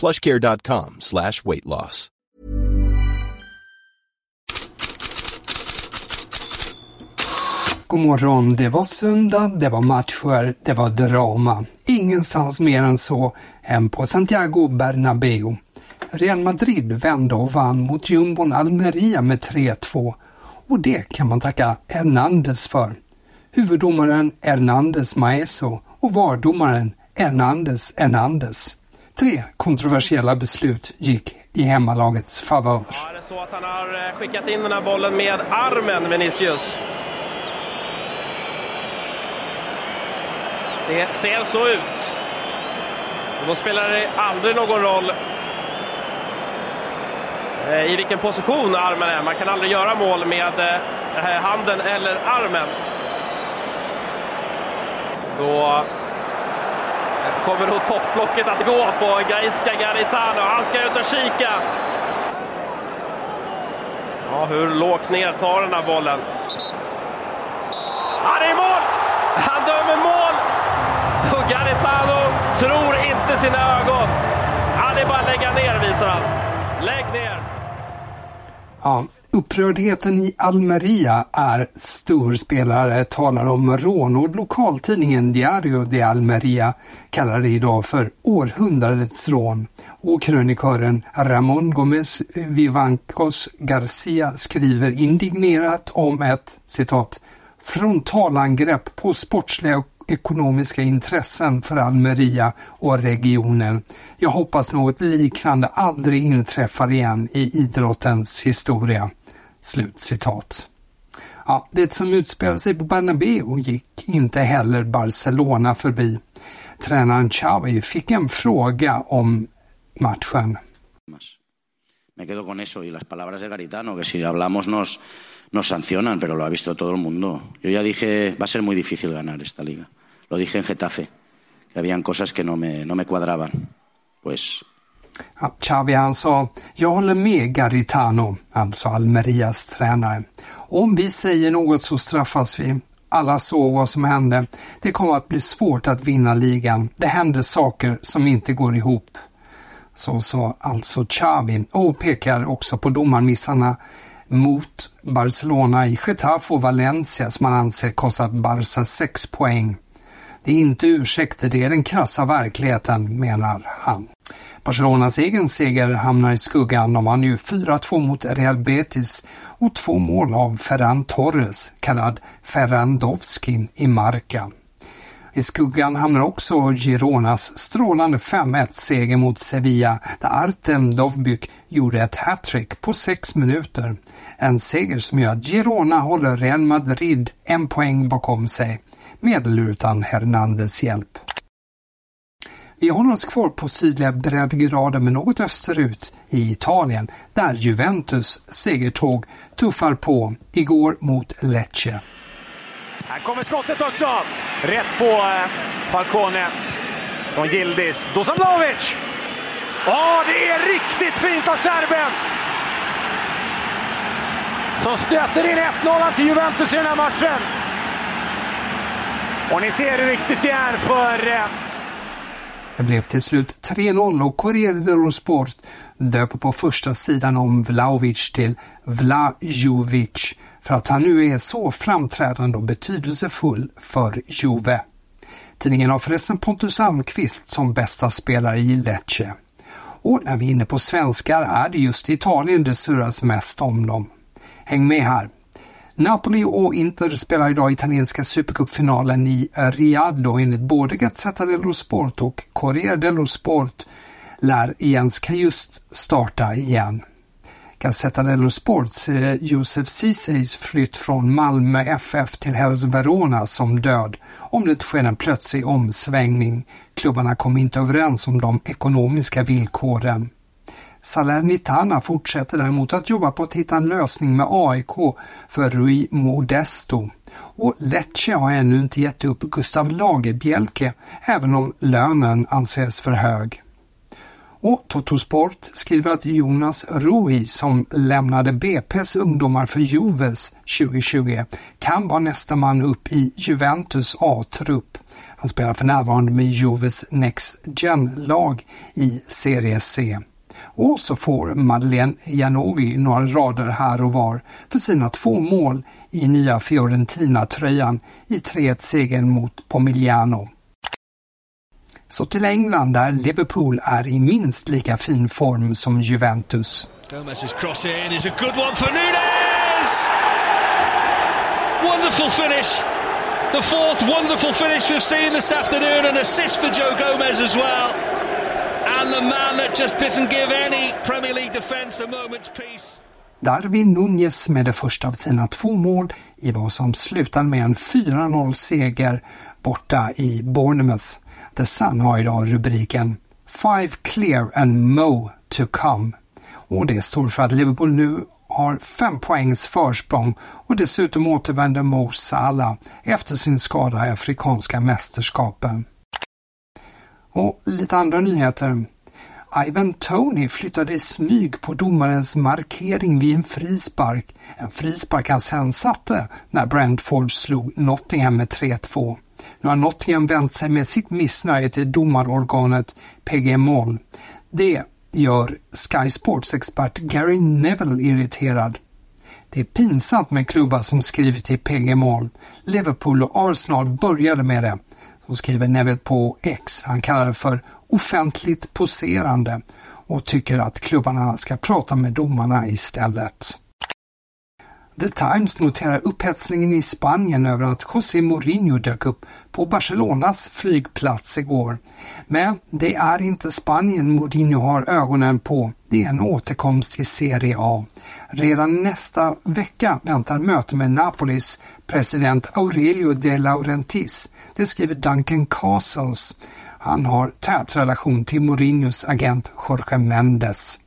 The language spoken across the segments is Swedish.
plushcare.com slash weight loss. God morgon, det var söndag, det var matcher, det var drama. Ingenstans mer än så än på Santiago Bernabéu. Real Madrid vände och vann mot jumbon Almeria med 3-2 och det kan man tacka Hernandez för. Huvuddomaren Hernandez Maeso och vardomaren Hernandez Hernandez. Tre kontroversiella beslut gick i hemmalagets favör. Ja, är det så att han har eh, skickat in den här bollen med armen, Vinicius? Det ser så ut. Och då spelar det aldrig någon roll eh, i vilken position armen är. Man kan aldrig göra mål med eh, handen eller armen. Då kommer nog topplocket att gå på Gaisca Garitano. Han ska ut och kika. Ja, hur lågt ner tar den här bollen? Ja, det är mål! Han dömer mål! Och Garitano tror inte sina ögon. Ja, det är bara att lägga ner, visar han. Lägg ner! Ja, upprördheten i Almeria är stor. Spelare talar om rån och lokaltidningen Diario de Almeria kallar det idag för århundradets rån. Och krönikören Ramon Gomez Vivancos Garcia skriver indignerat om ett citat frontalangrepp på sportsliga och ekonomiska intressen för Almeria och regionen. Jag hoppas något liknande aldrig inträffar igen i idrottens historia. Slut citat. Ja, det som utspelade sig på Bernabéu gick inte heller Barcelona förbi. Tränaren Xavi fick en fråga om matchen. Me quedo con eso y las palabras de Garitano, que si hablamos nos, nos sancionan, pero lo ha visto todo el mundo. Yo ya dije, va a ser muy difícil ganar esta liga. Lo dije en Getafe, que habían cosas que no me, no me cuadraban. Pues Chavi Xavi han sa, jag håller med Garitano, alltså Almerias tränare. Om vi säger något så straffas vi. Alla såg vad som hände. Det kommer att bli svårt att vinna ligan. Det händer saker som inte går ihop. Så sa alltså Xavi och pekar också på domarmissarna mot Barcelona i Getafe och Valencia som man anser kostat Barca 6 poäng. Det är inte ursäkter, det är den krassa verkligheten, menar han. Barcelonas egen seger hamnar i skuggan. De vann ju 4-2 mot Real Betis och två mål av Ferran Torres, kallad Ferrandovski, i Marca. I skuggan hamnar också Gironas strålande 5-1-seger mot Sevilla där Artem Dovbyk gjorde ett hattrick på sex minuter. En seger som gör att Girona håller Real Madrid en poäng bakom sig, med eller utan Hernandez hjälp. Vi håller oss kvar på sydliga breddgrader men något österut i Italien där Juventus segertåg tuffar på igår mot Lecce. Här kommer skottet också! Rätt på eh, Falcone från Gildis. Dusan Vlahovic! Ja, det är riktigt fint av serben! Som stöter in 1-0 till Juventus i den här matchen. Och ni ser hur viktigt det är för... Eh, det blev till slut 3-0 och Corriere dello Sport döper på första sidan om Vlaovic till Vlajovic för att han nu är så framträdande och betydelsefull för Juve. Tidningen har förresten Pontus Almqvist som bästa spelare i Lecce. Och när vi är inne på svenskar är det just Italien det surras mest om dem. Häng med här! Napoli och Inter spelar idag italienska supercupfinalen i Riyadh och enligt både Gazzetta dello Sport och Corriere dello Sport lär Jens just starta igen. Gazzetta dello Sports Josef Ceesays flytt från Malmö FF till Hells Verona som död om det sker en plötslig omsvängning. Klubbarna kom inte överens om de ekonomiska villkoren. Salernitana fortsätter däremot att jobba på att hitta en lösning med AIK för Rui Modesto. Och Lecce har ännu inte gett upp Gustav Lagerbielke även om lönen anses för hög. Och Totosport skriver att Jonas Rui som lämnade BP's ungdomar för Juves 2020 kan vara nästa man upp i Juventus A-trupp. Han spelar för närvarande med Juves Next Gen-lag i Serie C. Och så får Madeleine Janovi några rader här och var för sina två mål i nya Fiorentina-tröjan i 3-1-segern mot Pomigliano. Så till England där Liverpool är i minst lika fin form som Juventus. Gomez's cross in is a good one for Nunes! Wonderful finish! The fourth wonderful finish we've seen this afternoon, an assist for Joe Gomez as well. And the man that just doesn't give any Premier League defence a moment's peace. Darwin Nunez med det första av sina två mål i vad som slutade med en 4-0 seger borta i Bournemouth. The Sun har idag rubriken Five clear and Mo to come. Och det står för att Liverpool nu har fem poängs försprång och dessutom återvänder Mo Salah efter sin skada i Afrikanska mästerskapen. Och lite andra nyheter. Ivan Tony flyttade i smyg på domarens markering vid en frispark. En frispark han sen satte när Brentford slog Nottingham med 3-2. Nu har Nottingham vänt sig med sitt missnöje till domarorganet PG Moll. Det gör Sky Sports expert Gary Neville irriterad. Det är pinsamt med klubbar som skriver till PG Moll. Liverpool och Arsenal började med det. Så skriver Neville på X. Han kallar det för offentligt poserande och tycker att klubbarna ska prata med domarna istället. The Times noterar upphetsningen i Spanien över att José Mourinho dök upp på Barcelonas flygplats igår. Men det är inte Spanien Mourinho har ögonen på, det är en återkomst till Serie A. Redan nästa vecka väntar möte med Napolis president Aurelio de Laurentiis. Det skriver Duncan Castles. Han har tät relation till Mourinhos agent Jorge Mendes.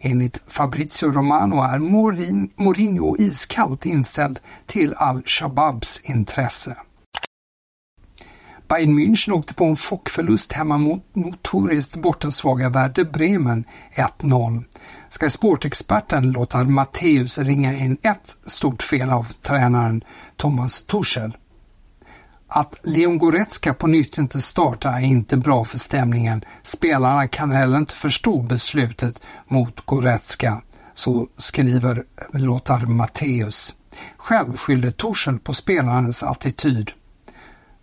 Enligt Fabrizio Romano är Mourinho iskallt inställd till al-Shababs intresse. Bayern München åkte på en chockförlust hemma mot notoriskt bortasvaga Werder Bremen 1-0. Ska sportexperten låta låter Matteus ringa in ett stort fel av tränaren Thomas Tuchel. Att Leon Goretzka på nytt inte startar är inte bra för stämningen. Spelarna kan heller inte förstå beslutet mot Goretzka, så skriver Lothar Matteus. Själv skyllde Torshäll på spelarens attityd.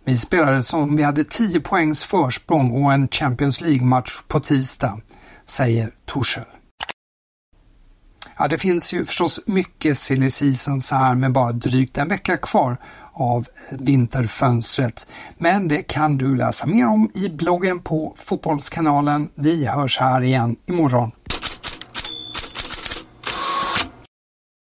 Vi spelade som vi hade 10 poängs försprång och en Champions League-match på tisdag, säger Torshäll. Ja, det finns ju förstås mycket silly season så här med bara drygt en vecka kvar av vinterfönstret. Men det kan du läsa mer om i bloggen på Fotbollskanalen. Vi hörs här igen imorgon.